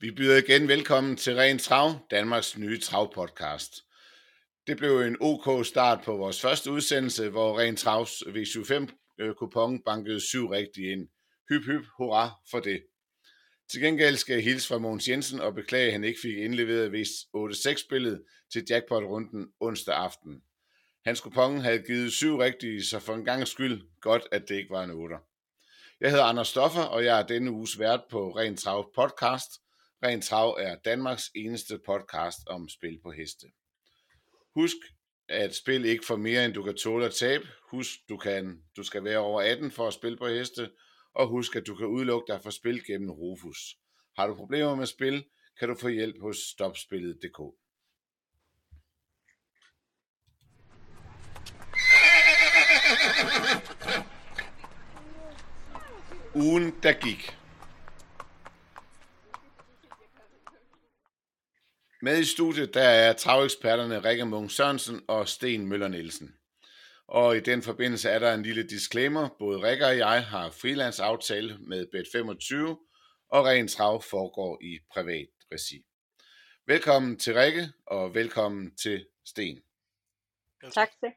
Vi byder igen velkommen til Ren Trav, Danmarks nye travpodcast. Det blev en OK start på vores første udsendelse, hvor Ren Travs V75-kupon øh, bankede syv rigtigt ind. Hyp, hyp, hurra for det. Til gengæld skal jeg hilse fra Mogens Jensen og beklage, at han ikke fik indleveret V8-6-spillet til jackpot-runden onsdag aften. Hans kupon havde givet syv rigtige, så for en gang skyld godt, at det ikke var en 8. Jeg hedder Anders Stoffer, og jeg er denne uges vært på Ren Trav podcast. Ren Trav er Danmarks eneste podcast om spil på heste. Husk, at spil ikke for mere, end du kan tåle at tabe. Husk, du, kan, du skal være over 18 for at spille på heste, og husk, at du kan udelukke dig fra spil gennem Rufus. Har du problemer med spil, kan du få hjælp hos stopspillet.dk. Ugen, der gik. Med i studiet der er traveksperterne Rikke Munk Sørensen og Sten Møller Nielsen. Og i den forbindelse er der en lille disclaimer. Både Rikke og jeg har freelance aftale med Bet25, og ren trav foregår i privat regi. Velkommen til Rikke, og velkommen til Sten. Tak til.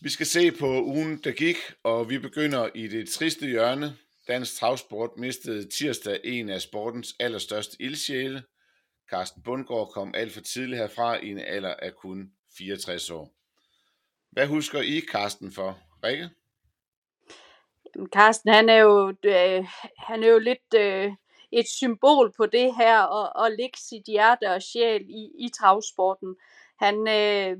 Vi skal se på ugen, der gik, og vi begynder i det triste hjørne. Dansk Travsport mistede tirsdag en af sportens allerstørste ildsjæle. Carsten Bundgaard kom alt for tidligt herfra i en alder af kun 64 år. Hvad husker I Carsten for? Rikke? Carsten, han er jo, øh, han er jo lidt øh, et symbol på det her, og, og lægge sit hjerte og sjæl i, i travsporten. Han, øh,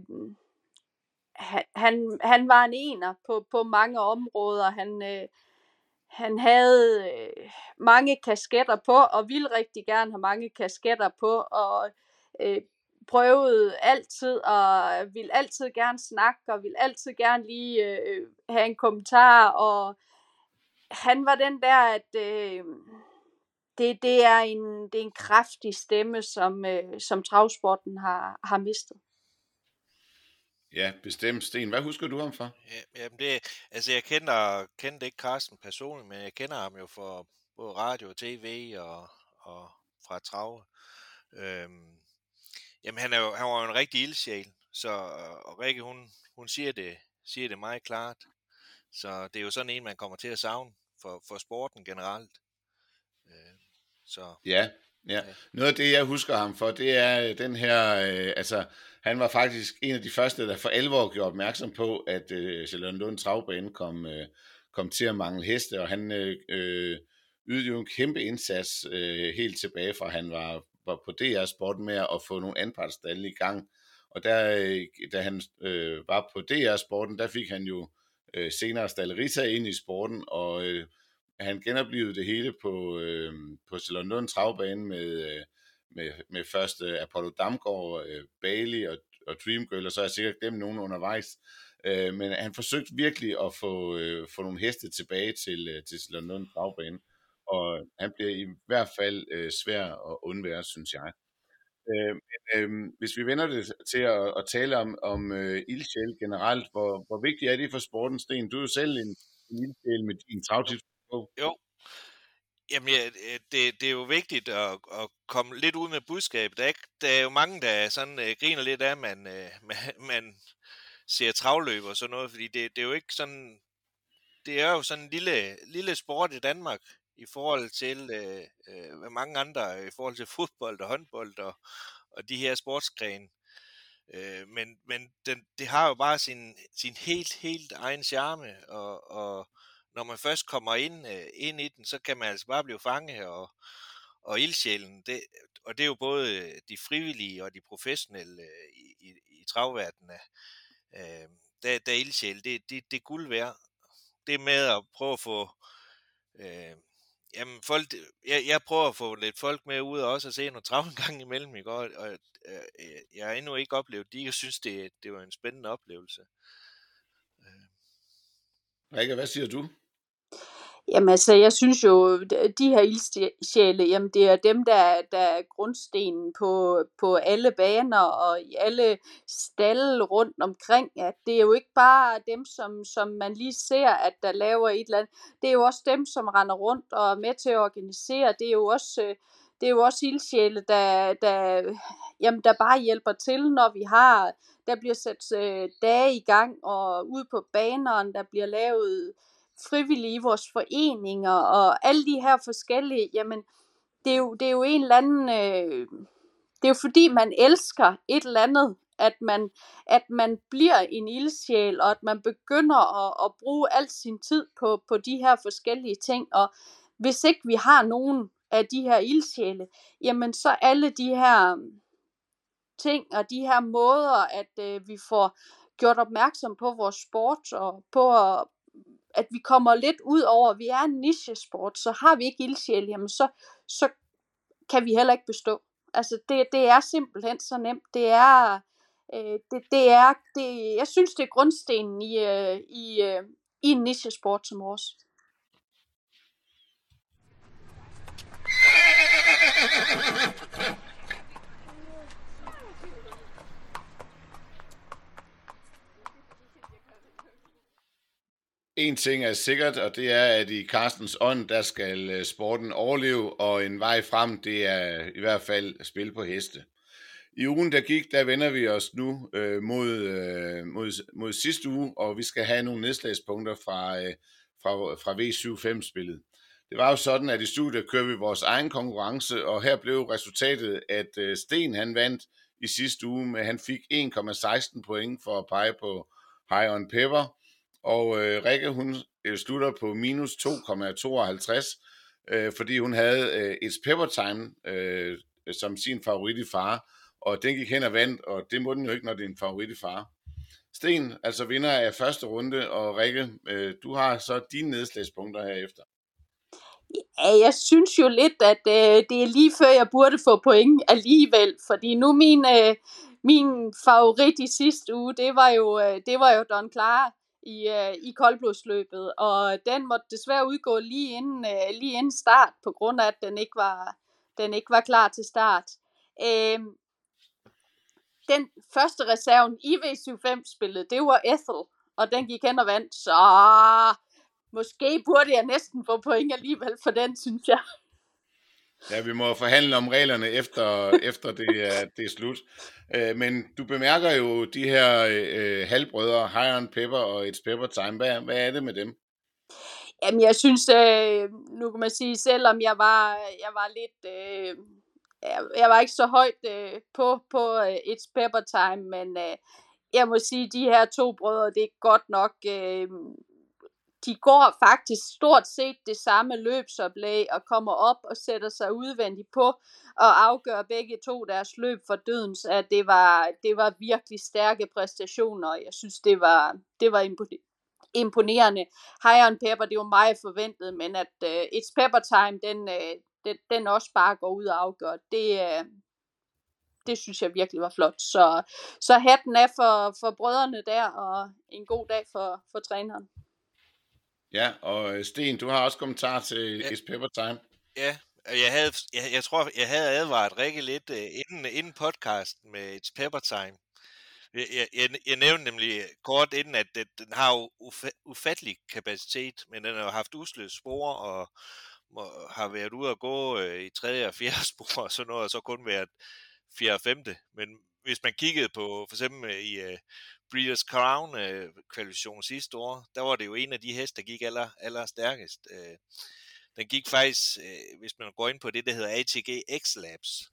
han, han var en ener på, på mange områder. Han, øh, han havde øh, mange kasketter på, og ville rigtig gerne have mange kasketter på, og øh, prøvede altid, og ville altid gerne snakke, og ville altid gerne lige øh, have en kommentar, og han var den der, at øh, det, det, er en, det er en kraftig stemme, som, øh, som travsporten har, har mistet. Ja, bestemt. Sten, hvad husker du ham for? Ja, jamen det, altså jeg kender, kendte ikke Carsten personligt, men jeg kender ham jo for både radio og tv og, og fra Trave. Øhm, jamen han, er jo, han var jo en rigtig ildsjæl, så og Rikke hun, hun siger, det, siger det meget klart. Så det er jo sådan en, man kommer til at savne for, for sporten generelt. Øh, så. Ja, ja. Noget af det, jeg husker ham for, det er den her, øh, altså han var faktisk en af de første, der for alvor gjorde opmærksom på, at øh, Lund Travbane kom, øh, kom til at mangle heste, og han øh, øh, ydede jo en kæmpe indsats øh, helt tilbage fra, han var, var på DR Sport med at få nogle anpartsstalle i gang. Og der, øh, da han øh, var på DR Sporten, der fik han jo øh, senere Stallerita ind i sporten, og øh, han genoplevede det hele på, øh, på Charlottenlund Travbane med, øh, med, med først øh, Apollo Damgaard, øh, Bailey og, og Dreamgirl, og så har jeg sikkert glemt nogen undervejs. Øh, men han forsøgte virkelig at få, øh, få nogle heste tilbage til, øh, til Charlottenlund travbane og han bliver i hvert fald øh, svær at undvære, synes jeg. Øh, men, øh, hvis vi vender det til at, at tale om, om øh, ildsjæl generelt, hvor, hvor vigtigt er det for sporten, Sten? Du er jo selv en, en ildsjæl med din travtips Jo, Jamen, ja, øh, det, det er jo vigtigt at, at komme lidt ud med budskabet. Der er, ikke, der er jo mange, der sådan øh, griner lidt af, at man, øh, man, man ser travløb og sådan noget, fordi det, det er jo ikke sådan... Det er jo sådan en lille, lille sport i Danmark i forhold til øh, øh, mange andre, øh, i forhold til fodbold og håndbold og, og de her sportsgrene. Øh, men men den, det har jo bare sin, sin helt, helt egen charme, og, og når man først kommer ind, øh, ind i den, så kan man altså bare blive fanget, og, og ildsjælen, det, og det er jo både øh, de frivillige og de professionelle øh, i, i, i travverdenen, øh, der, der ildsjæl, det, det, det er guld værd. Det med at prøve at få, øh, jamen folk, jeg, jeg prøver at få lidt folk med ud og også at se noget trav en gang imellem, ikke? Og, og øh, øh, jeg har endnu ikke oplevet det, jeg synes, det, det var en spændende oplevelse. Øh. Rikke, hvad siger du? Jamen altså, jeg synes jo, de her ildsjæle, jamen det er dem, der, der er grundstenen på, på alle baner og i alle stalle rundt omkring. Ja, det er jo ikke bare dem, som, som man lige ser, at der laver et eller andet. Det er jo også dem, som render rundt og er med til at organisere. Det er jo også, øh, det er jo også ildsjæle, der, der, jamen, der bare hjælper til, når vi har, der bliver sat øh, dage i gang og ud på banerne, der bliver lavet frivillige i vores foreninger og alle de her forskellige, jamen det er jo, det er jo en eller anden, øh, det er jo fordi man elsker et eller andet, at man, at man bliver en ildsjæl, og at man begynder at, at bruge al sin tid på, på de her forskellige ting, og hvis ikke vi har nogen af de her ildsjæle, jamen så alle de her øh, ting og de her måder, at øh, vi får gjort opmærksom på vores sport og på at, vi kommer lidt ud over, at vi er en nichesport, så har vi ikke ildsjæl, jamen så, så kan vi heller ikke bestå. Altså det, det er simpelthen så nemt. Det er, øh, det, det er, det, jeg synes det er grundstenen i, øh, i, øh, i en nichesport som vores. En ting er sikkert, og det er, at i Carstens ånd, der skal øh, sporten overleve, og en vej frem, det er i hvert fald spil på heste. I ugen, der gik, der vender vi os nu øh, mod, øh, mod, mod sidste uge, og vi skal have nogle nedslagspunkter fra, øh, fra, fra V75-spillet. Det var jo sådan, at i studiet kører vi vores egen konkurrence, og her blev resultatet, at øh, Sten han vandt i sidste uge, men han fik 1,16 point for at pege på High on Pepper, og øh, Rikke, hun øh, slutter på minus 2,52, øh, fordi hun havde øh, et pepper time øh, som sin favorit i far, og den gik hen og vandt, og det må den jo ikke, når det er en favorit i far. Sten, altså vinder af første runde, og Rikke, øh, du har så dine nedslagspunkter herefter. Ja, jeg synes jo lidt, at øh, det er lige før, jeg burde få point alligevel, fordi nu min, øh, min favorit i sidste uge, det var jo, øh, det var jo Don Clara i, øh, i koldblodsløbet, og den måtte desværre udgå lige inden, øh, lige inden start, på grund af, at den ikke var, den ikke var klar til start. Øh, den første reserven i V75-spillet, det var Ethel, og den gik hen og vandt, så måske burde jeg næsten få point alligevel for den, synes jeg. Ja, vi må forhandle om reglerne efter, efter det, er, det er slut. Øh, men du bemærker jo de her øh, halvbrødre, High Pepper og et Pepper Time. Hvad, hvad er det med dem? Jamen, jeg synes, øh, nu kan man sige, selvom jeg var, jeg var lidt... Øh, jeg, jeg var ikke så højt øh, på, på øh, It's Pepper Time, men øh, jeg må sige, de her to brødre, det er godt nok... Øh, de går faktisk stort set det samme løbsoplæg og kommer op og sætter sig udvendigt på og afgør begge to deres løb for dødens, at det var, det var virkelig stærke præstationer, og jeg synes, det var, det var imponerende. High on Pepper, det var meget forventet, men at uh, It's Pepper Time, den, uh, den, den også bare går ud og afgør, det, uh, det synes jeg virkelig var flot. Så, så hatten af for, for brødrene der, og en god dag for, for træneren. Ja, og øh, Sten, du har også kommentar til ja. Is Pepper Time. Ja, jeg, havde, jeg, jeg tror, jeg havde advaret Rikke lidt uh, inden, inden podcasten med It's Pepper Time. Jeg, jeg, jeg nævnte nemlig kort inden, at det, den har jo ufattelig kapacitet, men den har jo haft usløs spor og må, har været ude at gå uh, i tredje og fjerde spor, og så noget, og så kun været fjerde og femte. Men hvis man kiggede på for eksempel i uh, Breeders' Crown øh, kvalifikation sidste år, der var det jo en af de heste, der gik aller, aller stærkest. Øh, den gik faktisk, øh, hvis man går ind på det, der hedder ATG X-Labs,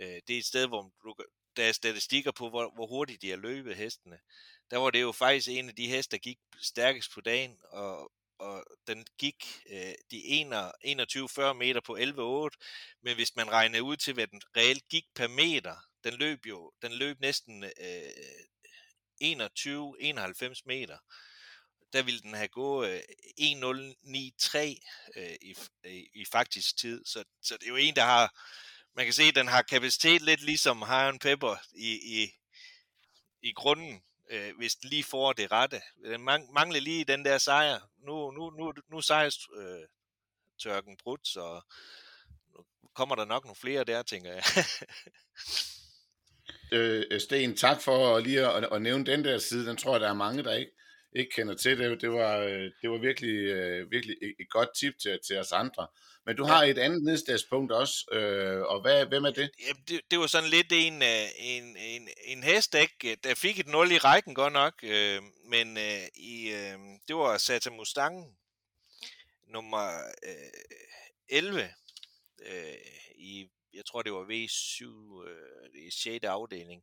øh, det er et sted, hvor du, der er statistikker på, hvor, hvor hurtigt de har løbet hestene. Der var det jo faktisk en af de heste, der gik stærkest på dagen, og, og den gik øh, de 21-40 meter på 11,8, men hvis man regner ud til, hvad den reelt gik per meter, den løb jo, den løb næsten øh, 21-91 meter, der ville den have gået øh, 1.093 øh, i, øh, i, faktisk tid. Så, så det er jo en, der har, man kan se, at den har kapacitet lidt ligesom Hiron Pepper i, i, i grunden. øh, hvis den lige får det rette. Den mangler lige den der sejr. Nu, nu, nu, nu sejres øh, tørken brudt, så nu kommer der nok nogle flere der, tænker jeg. øh, Sten, tak for lige at, at nævne den der side. Den tror jeg, der er mange, der ikke, ikke kender til. Det, det, var, øh, det var virkelig, øh, virkelig et godt tip til, til os andre. Men du har et andet nedslagspunkt også, øh, og hvad, hvem er det? Jamen, det? Det var sådan lidt en, øh, en, en, en hest, ikke? der fik et 0 i rækken godt nok, øh, men øh, i, øh, det var Sata Mustang nummer øh, 11 øh, i, jeg tror det var V7 øh, 6. afdeling.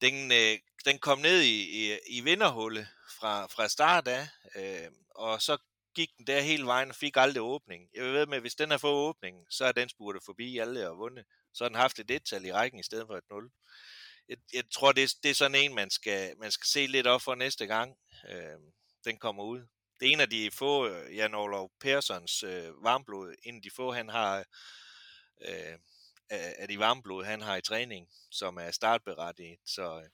Den, øh, den kom ned i, i, i vinderhullet fra, fra start af, øh, og så gik den der hele vejen og fik aldrig åbning. Jeg ved med, at hvis den har fået åbningen, så er den spurgt forbi alle og vundet. Så har den haft et et-tal i rækken i stedet for et 0. Jeg, jeg tror, det det er sådan en, man skal, man skal se lidt op for næste gang, øh, den kommer ud. Det er en af de få, øh, Jan Olof Perssons øh, varmblod, en af de få, han har øh, af de varmblod, han har i træning, som er startberettiget. Så, øh,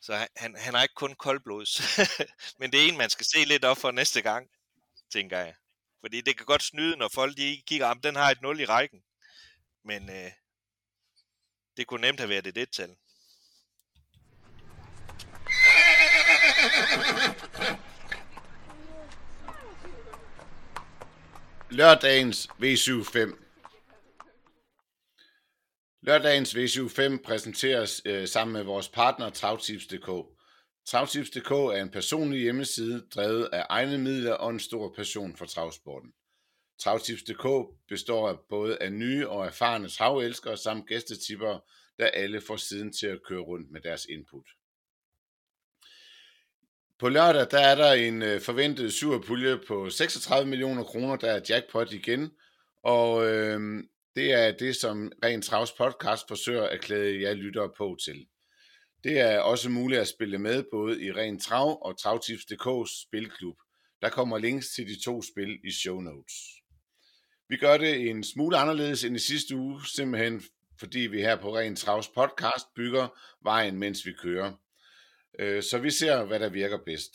så han, han har ikke kun koldblods, men det er en, man skal se lidt op for næste gang, tænker jeg. Fordi det kan godt snyde, når folk de kigger, om den har et 0 i rækken. Men øh, det kunne nemt have været et et-tal. Lørdagens V75 Lørdagens VCU5 præsenteres øh, sammen med vores partner Travtips.dk. Travtips.dk er en personlig hjemmeside, drevet af egne midler og en stor passion for travsporten. Travtips.dk består af både af nye og erfarne travelskere samt gæstetipper, der alle får siden til at køre rundt med deres input. På lørdag der er der en øh, forventet superpulje på 36 millioner kroner, der er jackpot igen, og øh, det er det, som Ren Travs podcast forsøger at klæde jer lyttere på til. Det er også muligt at spille med både i Ren Trav og Travtips.dk's spilklub. Der kommer links til de to spil i show notes. Vi gør det en smule anderledes end i sidste uge, simpelthen fordi vi her på Ren Travs podcast bygger vejen, mens vi kører. Øh, så vi ser, hvad der virker bedst.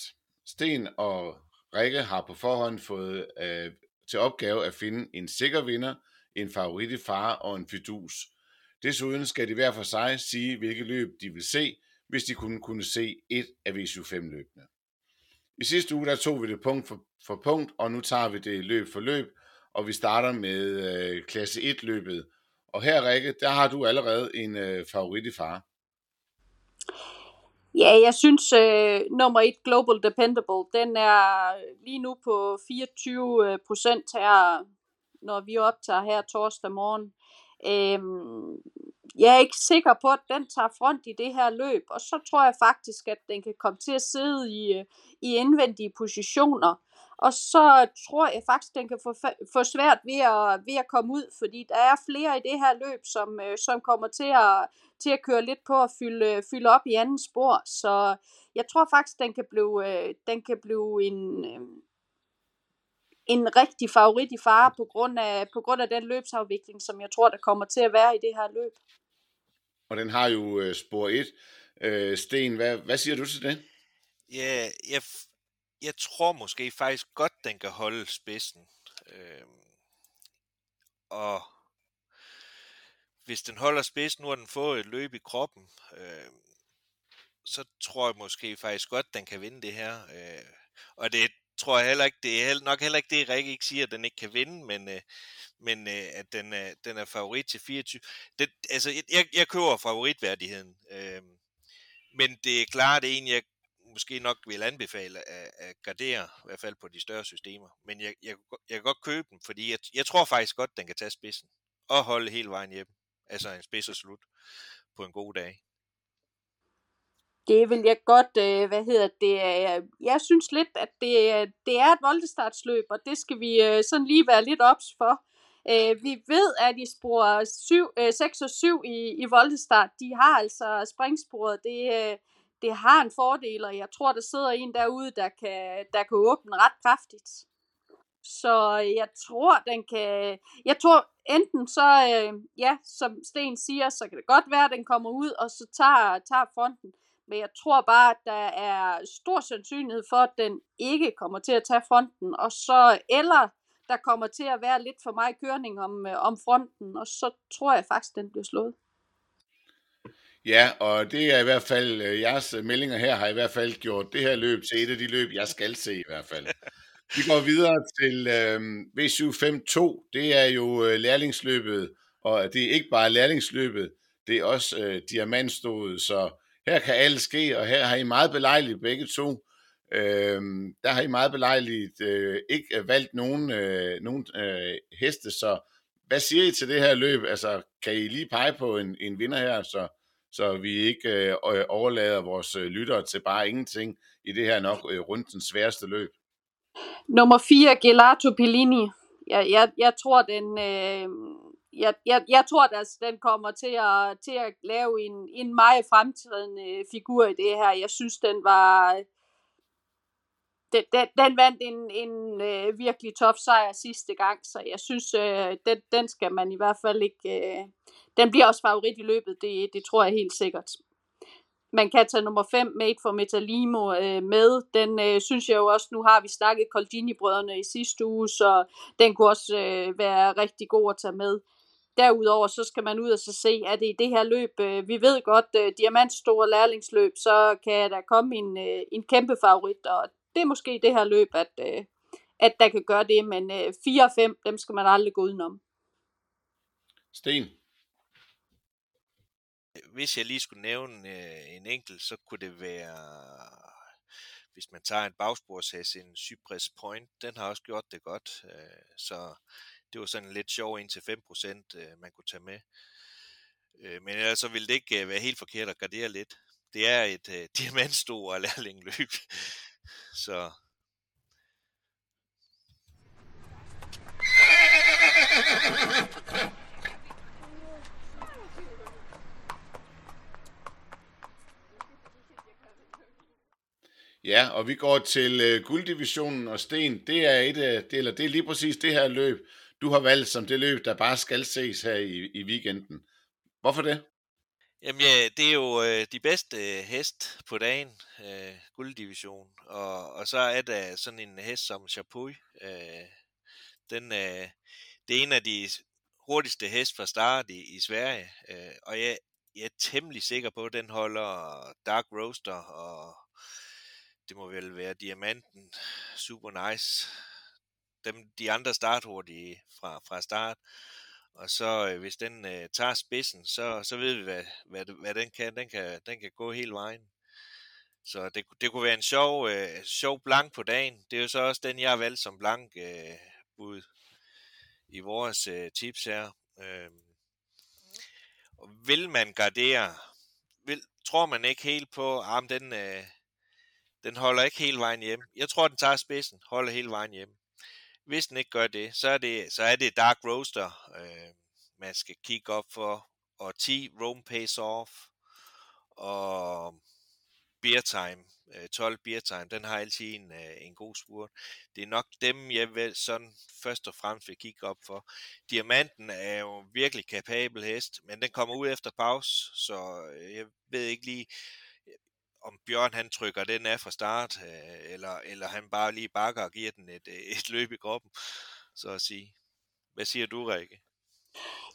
Sten og Rikke har på forhånd fået øh, til opgave at finde en sikker vinder, en favorit i far og en fidus. Desuden skal de hver for sig sige, hvilke løb de vil se, hvis de kunne kunne se et af V75-løbene. I sidste uge der tog vi det punkt for, for punkt, og nu tager vi det løb for løb, og vi starter med øh, klasse 1-løbet. Og her, Rikke, der har du allerede en øh, favorit i far. Ja, jeg synes øh, nummer 1 Global Dependable, den er lige nu på 24 øh, procent her når vi optager her torsdag morgen. Øhm, jeg er ikke sikker på, at den tager front i det her løb, og så tror jeg faktisk, at den kan komme til at sidde i, i indvendige positioner. Og så tror jeg faktisk, at den kan få, få svært ved at, ved at komme ud, fordi der er flere i det her løb, som, øh, som kommer til at, til at køre lidt på at fylde, fylde op i anden spor. Så jeg tror faktisk, den kan blive, øh, den kan blive en, øh, en rigtig favorit i fare på grund af, på grund af den løbsafvikling, som jeg tror, der kommer til at være i det her løb. Og den har jo øh, spor 1. Øh, Sten, hvad, hvad siger du til det? Ja, jeg, jeg tror måske faktisk godt, den kan holde spidsen. Øh, og hvis den holder spidsen, nu har den fået et løb i kroppen, øh, så tror jeg måske faktisk godt, den kan vinde det her. Øh, og det, tror jeg heller ikke, det er nok heller ikke det, Rikke ikke siger, at den ikke kan vinde, men, øh, men øh, at den er, den er favorit til 24. Det, altså, jeg, jeg køber favoritværdigheden, øh, men det er klart, det er en, jeg måske nok vil anbefale at, at gardere, i hvert fald på de større systemer. Men jeg, jeg, jeg kan godt købe den, fordi jeg, jeg tror faktisk godt, den kan tage spidsen og holde hele vejen hjem. Altså en spids og slut på en god dag. Det vil jeg godt, øh, hvad hedder det, øh, jeg synes lidt, at det, øh, det er et voldestartsløb, og det skal vi øh, sådan lige være lidt ops for. Øh, vi ved, at i spor 7, øh, 6 og 7 i, i voldestart, de har altså springsporet, det, øh, det har en fordel, og jeg tror, der sidder en derude, der kan, der kan åbne ret kraftigt. Så øh, jeg tror, den kan... Jeg tror enten så, øh, ja, som Sten siger, så kan det godt være, at den kommer ud, og så tager, tager fronten. Men jeg tror bare, at der er stor sandsynlighed for, at den ikke kommer til at tage fronten, og så eller der kommer til at være lidt for meget kørning om, øh, om fronten, og så tror jeg faktisk, den bliver slået. Ja, og det er i hvert fald, øh, jeres øh, meldinger her har i hvert fald gjort det her løb til et af de løb, jeg skal se i hvert fald. Vi går videre til øh, V752. Det er jo øh, lærlingsløbet, og det er ikke bare lærlingsløbet, det er også øh, diamantstået, så her kan alt ske, og her har I meget belejligt begge to. Øh, der har I meget belejligt øh, ikke øh, valgt nogen, øh, nogen øh, heste, så hvad siger I til det her løb? Altså, kan I lige pege på en, en vinder her, så, så vi ikke øh, øh overlader vores øh, lyttere til bare ingenting i det her nok øh, rundt den sværeste løb? Nummer 4, Gelato Pellini. Jeg, jeg, jeg tror, den, øh, jeg, jeg, jeg tror, at den kommer til at, til at lave en, en meget fremtrædende øh, figur i det her. Jeg synes, den var... Øh, den, den, den vandt en, en øh, virkelig tof sejr sidste gang, så jeg synes, øh, den, den skal man i hvert fald ikke... Øh, den bliver også favorit i løbet, det, det tror jeg helt sikkert. Man kan tage nummer 5, Made for Metalimo, øh, med. Den øh, synes jeg jo også, nu har vi snakket Coldini-brødrene i sidste uge, så den kunne også øh, være rigtig god at tage med. Derudover så skal man ud og så se, at det i det her løb, øh, vi ved godt, øh, diamantstore lærlingsløb, så kan der komme en, øh, en kæmpe favorit, og det er måske det her løb, at, øh, at der kan gøre det, men øh, 4 og 5, dem skal man aldrig gå udenom. Sten? Hvis jeg lige skulle nævne øh, en enkelt, så kunne det være, hvis man tager en bagsporshæs, en Cypress Point, den har også gjort det godt, øh, så det var sådan lidt sjov indtil 5%, øh, man kunne tage med. Øh, men ellers så ville det ikke øh, være helt forkert at gardere lidt. Det er et øh, diamantstor lærlingløb. så Ja, og vi går til øh, gulddivisionen og Sten. Det er, et, øh, det, eller det er lige præcis det her løb, du har valgt som det løb, der bare skal ses her i, i weekenden. Hvorfor det? Jamen ja, det er jo øh, de bedste øh, hest på dagen, øh, gulddivision. Og, og så er der sådan en hest som Chapuis. Øh, den, øh, det er en af de hurtigste hest fra start i, i Sverige. Øh, og jeg, jeg er temmelig sikker på, at den holder Dark Roaster og det må vel være Diamanten, Super Nice, dem, de andre starthurtige fra, fra start. Og så øh, hvis den øh, tager spidsen, så, så ved vi, hvad, hvad, hvad den kan. Den kan, den kan gå hele vejen. Så det, det kunne være en sjov, øh, sjov blank på dagen. Det er jo så også den, jeg har valgt som blank øh, bud i vores øh, tips her. Øh, vil man gardere, vil, tror man ikke helt på, at ah, den, øh, den holder ikke hele vejen hjem. Jeg tror, den tager spidsen, holder hele vejen hjem. Hvis den ikke gør det, så er det, så er det Dark Roaster, øh, man skal kigge op for. Og 10 Rome Pace Off. Og Beer Time, øh, 12 Beer Time, den har altid en, øh, en god spurt. Det er nok dem, jeg vil sådan først og fremmest vil kigge op for. Diamanten er jo virkelig kapabel hest, men den kommer ud efter pause, så øh, jeg ved ikke lige, om Bjørn han trykker den af fra start, øh, eller, eller han bare lige bakker og giver den et, øh, et løb i kroppen, så at sige. Hvad siger du, Rikke?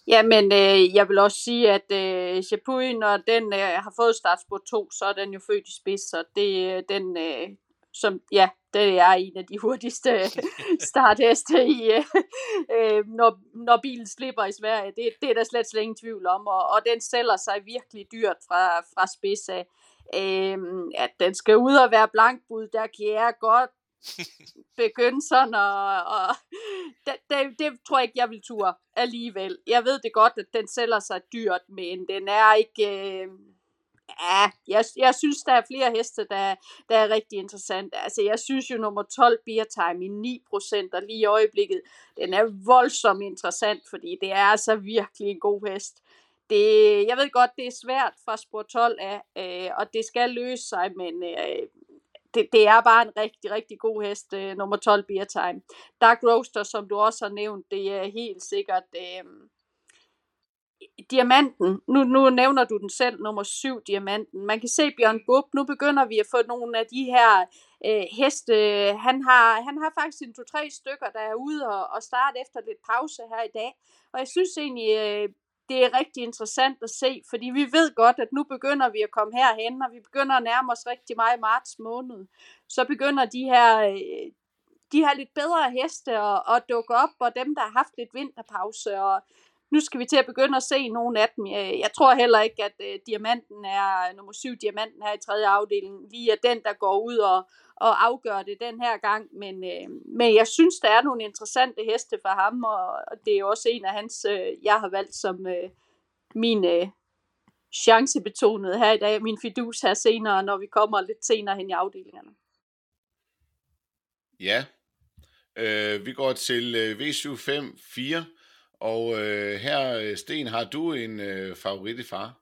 Jamen, øh, jeg vil også sige, at øh, Chapuis, når den øh, har fået startspor 2, så er den jo født i spids, så det øh, den, øh, som, ja, det er en af de hurtigste startheste, i, øh, øh, når, når bilen slipper i Sverige. Det, det er der slet, slet ingen tvivl om, og, og den sælger sig virkelig dyrt fra, fra spids af øh, at den skal ud og være blankbud, der kan jeg godt begynde sådan, og, og det, det, det tror jeg ikke, jeg vil ture alligevel. Jeg ved det godt, at den sælger sig dyrt, men den er ikke... Øh, ja, jeg, jeg synes, der er flere heste, der, der er rigtig interessant. Altså, jeg synes jo, nummer 12 Beer Time i 9%, og lige i øjeblikket, den er voldsomt interessant, fordi det er altså virkelig en god hest det, jeg ved godt, det er svært fra spor 12 af, øh, og det skal løse sig, men øh, det, det er bare en rigtig, rigtig god hest, øh, nummer 12 Beer Time. Dark Roaster, som du også har nævnt, det er helt sikkert, øh, diamanten, nu, nu nævner du den selv, nummer syv, diamanten. Man kan se Bjørn Gub, nu begynder vi at få nogle af de her øh, heste. Han har, han har faktisk en to-tre stykker, der er ude og, og starte efter lidt pause her i dag. Og jeg synes egentlig, øh, det er rigtig interessant at se, fordi vi ved godt, at nu begynder vi at komme herhen, og vi begynder at nærme os rigtig meget i marts måned. Så begynder de her, øh, de her lidt bedre heste at, at dukke op, og dem, der har haft lidt vinterpause, og nu skal vi til at begynde at se nogle af dem. Øh, jeg tror heller ikke, at uh, diamanten er øh, nummer syv diamanten her i tredje afdeling, lige er den, der går ud og, og afgør det den her gang. Men, uh, men jeg synes, der er nogle interessante heste for ham, og, og det er også en af hans, uh, jeg har valgt som uh, min uh, chancebetonet her i dag, min fidus her senere, når vi kommer lidt senere hen i afdelingerne. Ja, øh, vi går til øh, V754, og øh, her, øh, Sten, har du en øh, favorit i far?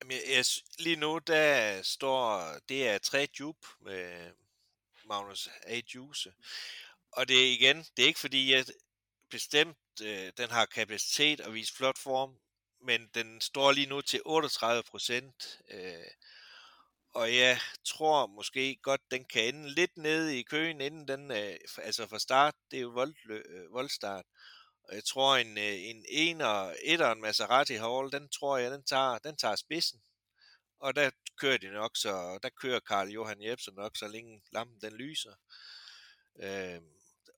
Jamen, jeg, lige nu, der står, det er tre Jupe med Magnus A. Juice. Og det er igen, det er ikke fordi, jeg bestemt, øh, den har kapacitet og vise flot form, men den står lige nu til 38 procent. Øh, og jeg tror måske godt, den kan ende lidt nede i køen, inden den, øh, altså fra start, det er jo vold, øh, voldstart. Og jeg tror, en, en en ener, etteren Maserati Hall, den tror jeg, den tager, den tager spidsen. Og der kører de nok, så der kører Karl Johan Jebsen nok, så længe lampen den lyser. Øh,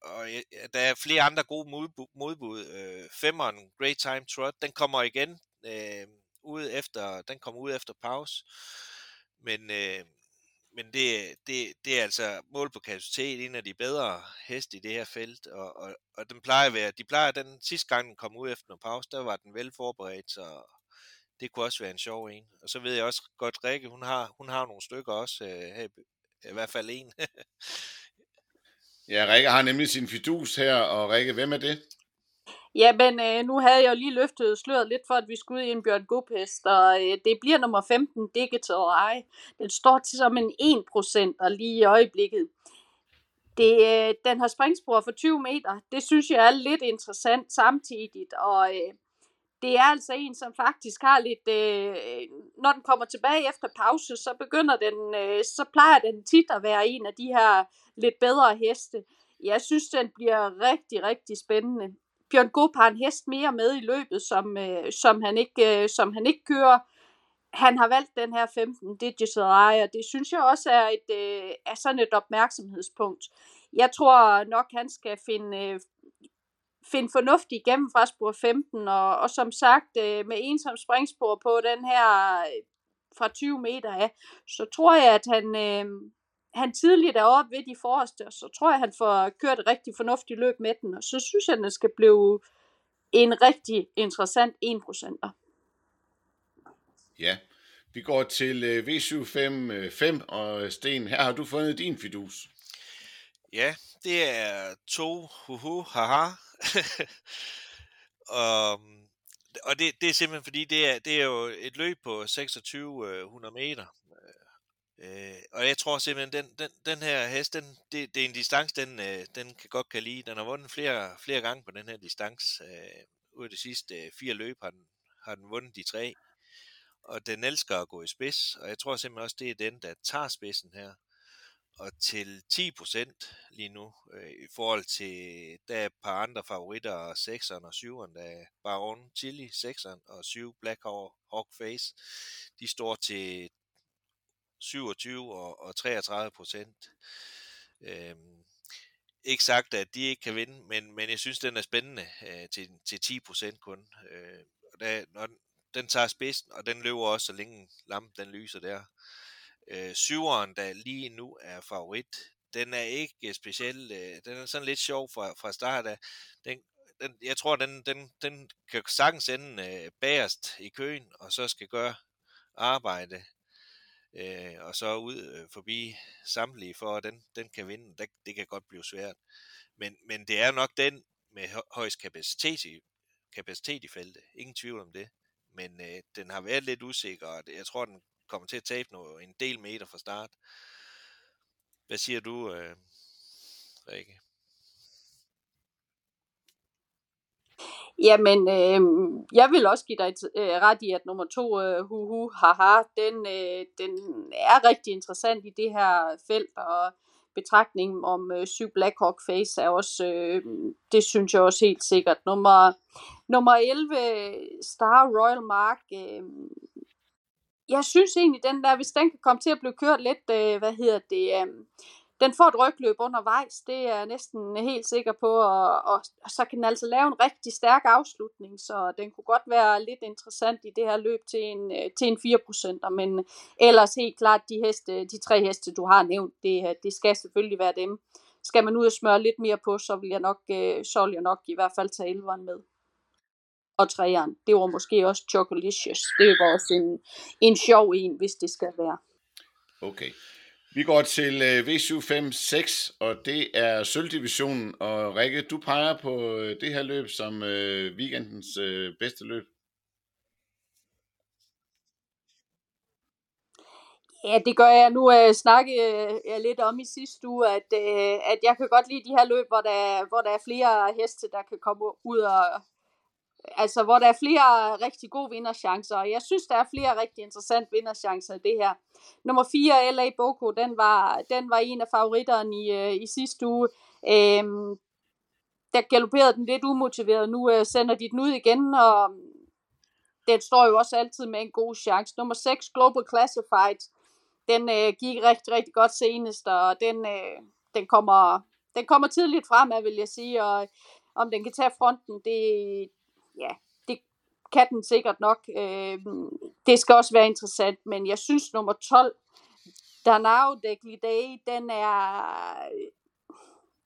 og jeg, der er flere andre gode modbud. modbud. Øh, femmeren, Great Time Trot, den kommer igen øh, ud efter, den kommer ud efter pause. Men, øh, men det, det, det er altså mål på kapacitet, en af de bedre heste i det her felt, og, og, og den plejer at være, de plejer, den sidste gang den kom ud efter en pause, der var den vel forberedt, så det kunne også være en sjov en. Og så ved jeg også godt, Rikke, hun har, hun har nogle stykker også, øh, her, i hvert fald en. ja, Rikke har nemlig sin fidus her, og Rikke, hvem er det? Jamen, øh, nu havde jeg jo lige løftet sløret lidt for, at vi skulle ud i en Bjørn Gopest, og øh, det bliver nummer 15, Digital Eye. Den står til som en 1% og lige i øjeblikket. Det, øh, den har springspor for 20 meter. Det synes jeg er lidt interessant samtidigt, og øh, det er altså en, som faktisk har lidt, øh, når den kommer tilbage efter pause, så begynder den, øh, så plejer den tit at være en af de her lidt bedre heste. Jeg synes, den bliver rigtig, rigtig spændende. Bjørn Goop har en hest mere med i løbet, som, øh, som, han ikke, øh, som han ikke kører. Han har valgt den her 15 Digital Eye, og det synes jeg også er, et, øh, er sådan et opmærksomhedspunkt. Jeg tror nok, han skal finde, øh, finde fornuft igennem fra spor 15, og, og som sagt, øh, med en som springspor på den her øh, fra 20 meter af, så tror jeg, at han, øh, han tidligt er oppe ved de forreste, og så tror jeg, han får kørt et rigtig fornuftigt løb med den, og så synes jeg, den skal blive en rigtig interessant 1%'er. Ja, vi går til øh, V755, og Sten, her har du fundet din fidus. Ja, det er to huhu haha. og og det, det er simpelthen fordi, det er, det er jo et løb på 2600 meter, Øh, og jeg tror simpelthen, den, den, den her hest, den, det, det er en distance, den, øh, den kan godt kan lide. Den har vundet flere, flere gange på den her distance. Øh, ud af de sidste øh, fire løb har den, har den vundet de tre. Og den elsker at gå i spids, og jeg tror simpelthen også, det er den, der tager spidsen her. Og til 10% lige nu, øh, i forhold til, der er et par andre favoritter, 6'eren og 7'eren, der er Baron Chili, 6'eren og 7 Black Hawk Face, de står til 27 og, og 33 procent. Øhm, ikke sagt, at de ikke kan vinde, men, men jeg synes, den er spændende øh, til, til 10 procent kun. Øh, og der, når den, den tager spidsen, og den løber også, så længe lampen den lyser der. Øh, syveren, der lige nu er favorit, den er ikke speciel. Øh, den er sådan lidt sjov fra, fra start af. Den, den, jeg tror, den, den, den kan sagtens ende øh, bagerst i køen, og så skal gøre arbejde øh, og så ud øh, forbi samtlige for, at den, den kan vinde. Det, det kan godt blive svært. Men, men det er nok den med højst kapacitet i, kapacitet i feltet. Ingen tvivl om det. Men øh, den har været lidt usikker, og jeg tror, den kommer til at tabe noget, en del meter fra start. Hvad siger du, øh, Rikke? Jamen, øh, jeg vil også give dig øh, ret i, at nummer to, øh, hu hu, haha, den, øh, den er rigtig interessant i det her felt, og betragtning om øh, syv Blackhawk Face er også, øh, det synes jeg også helt sikkert. Nummer, nummer 11, Star Royal Mark, øh, jeg synes egentlig, den der, hvis den kan komme til at blive kørt lidt, øh, hvad hedder det, øh, den får et rygløb undervejs, det er jeg næsten helt sikker på, og, og, og så kan den altså lave en rigtig stærk afslutning, så den kunne godt være lidt interessant i det her løb til en, øh, til en 4%, men ellers helt klart de, heste, de tre heste, du har nævnt, det, øh, det skal selvfølgelig være dem. Skal man ud og smøre lidt mere på, så vil jeg nok, øh, så vil jeg nok i hvert fald tage 11'eren med. Og træeren, det var måske også Chocolicious. Det var også en, en sjov en, hvis det skal være. Okay. Vi går til øh, V756, og det er sølvdivisionen. Og Rikke, du peger på øh, det her løb som øh, weekendens øh, bedste løb. Ja, det gør jeg. Nu øh, snakke øh, jeg lidt om i sidste uge, at, øh, at jeg kan godt lide de her løb, hvor der, hvor der er flere heste, der kan komme ud og, altså, hvor der er flere rigtig gode vinderchancer, og jeg synes, der er flere rigtig interessante vinderchancer i det her. Nummer 4, LA Boko, den var, den var en af favoritterne i, øh, i sidste uge. Øhm, der galopperede den lidt umotiveret, nu øh, sender de den ud igen, og øhm, den står jo også altid med en god chance. Nummer 6, Global Classified, den øh, gik rigtig, rigtig godt senest, og den, øh, den, kommer, den kommer tidligt fremad, vil jeg sige, og øh, om den kan tage fronten, det, ja, det kan den sikkert nok. Øh, det skal også være interessant, men jeg synes nummer 12, Danao Degli Day, den er,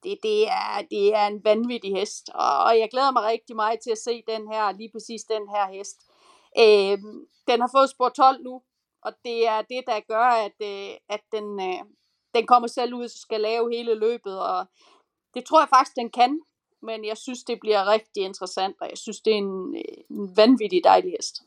det, det, er, det er en vanvittig hest, og jeg glæder mig rigtig meget til at se den her, lige præcis den her hest. Øh, den har fået spor 12 nu, og det er det, der gør, at, øh, at den, øh, den kommer selv ud og skal lave hele løbet, og det tror jeg faktisk, den kan men jeg synes, det bliver rigtig interessant, og jeg synes, det er en, en vanvittig dejlig hest.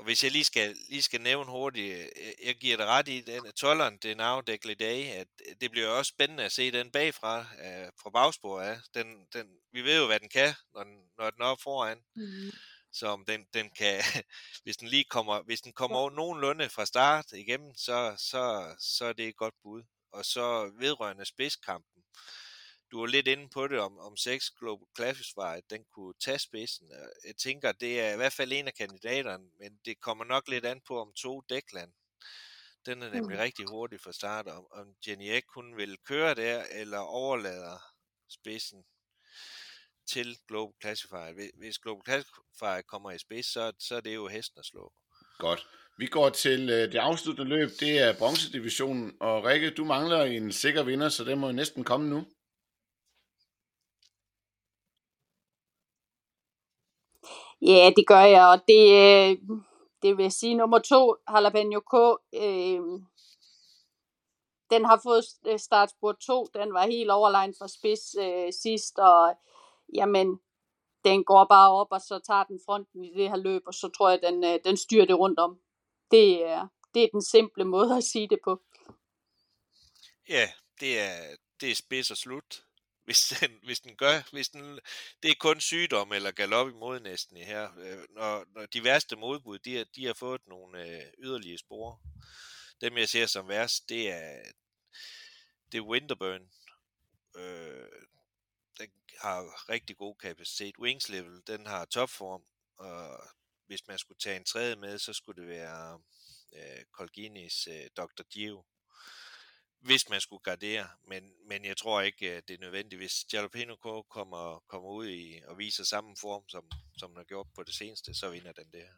Og hvis jeg lige skal, lige skal nævne hurtigt, øh, jeg giver det ret i den tolleren, det er now Day, at det bliver også spændende at se den bagfra, uh, fra bagspor af. Den, den, vi ved jo, hvad den kan, når den, når den er op foran. Mm. Så om den, den kan, hvis den lige kommer, hvis den kommer over nogenlunde fra start igennem, så, så, så er det et godt bud. Og så vedrørende spidskampen, du var lidt inde på det om, om 6 Global Classified, den kunne tage spidsen. Jeg tænker, det er i hvert fald en af kandidaterne, men det kommer nok lidt an på om to Dekland. Den er nemlig mm. rigtig hurtig fra start, om, om Jenny Ek kun vil køre der, eller overlader spidsen til Global Classified. Hvis Global Classified kommer i spids, så, så er det jo hesten at slå. Godt. Vi går til øh, det afsluttende løb, det er bronzedivisionen, og Rikke, du mangler en sikker vinder, så det må næsten komme nu. Ja, det gør jeg, og det, øh, det vil sige nummer to, Jalapeno K, øh, den har fået øh, startspurt 2, den var helt overlegen for spids øh, sidst, og jamen, den går bare op, og så tager den fronten i det her løb, og så tror jeg, den, øh, den styrer det rundt om. Det er, det er den simple måde at sige det på. Ja, det er, det er spids og slut hvis den, hvis den gør, hvis den, det er kun sygdom eller galop imod næsten i her. Øh, når, når de værste modbud, de, har, de har fået nogle øh, yderligere spore. Dem jeg ser som værst, det er, det er Winterburn. Øh, den har rigtig god kapacitet. Wings level, den har topform, og hvis man skulle tage en tredje med, så skulle det være øh, Colginis øh, Dr. Gio hvis man skulle gardere, men, men jeg tror ikke, at det er nødvendigt. Hvis Jalapeno kommer, kommer ud i og viser samme form, som, som den har gjort på det seneste, så vinder den det her.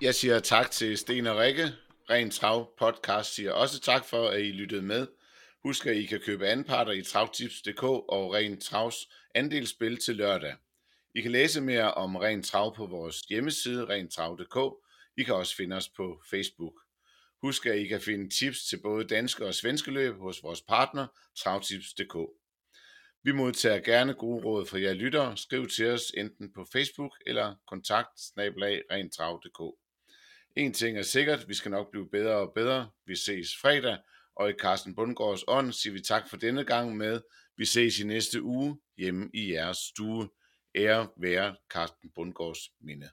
Jeg siger tak til Sten og Rikke. Ren Trav podcast siger også tak for, at I lyttede med. Husk, at I kan købe anparter i travtips.dk og Ren Travs andelsspil til lørdag. I kan læse mere om Ren Trav på vores hjemmeside, rentrav.dk. I kan også finde os på Facebook. Husk, at I kan finde tips til både danske og svenske løb hos vores partner, travtips.dk. Vi modtager gerne gode råd fra jer lyttere. Skriv til os enten på Facebook eller kontakt rentrav.dk. En ting er sikkert, vi skal nok blive bedre og bedre. Vi ses fredag, og i Carsten Bundgaards ånd siger vi tak for denne gang med, vi ses i næste uge hjemme i jeres stue. Ære være Carsten Bundgaards minde.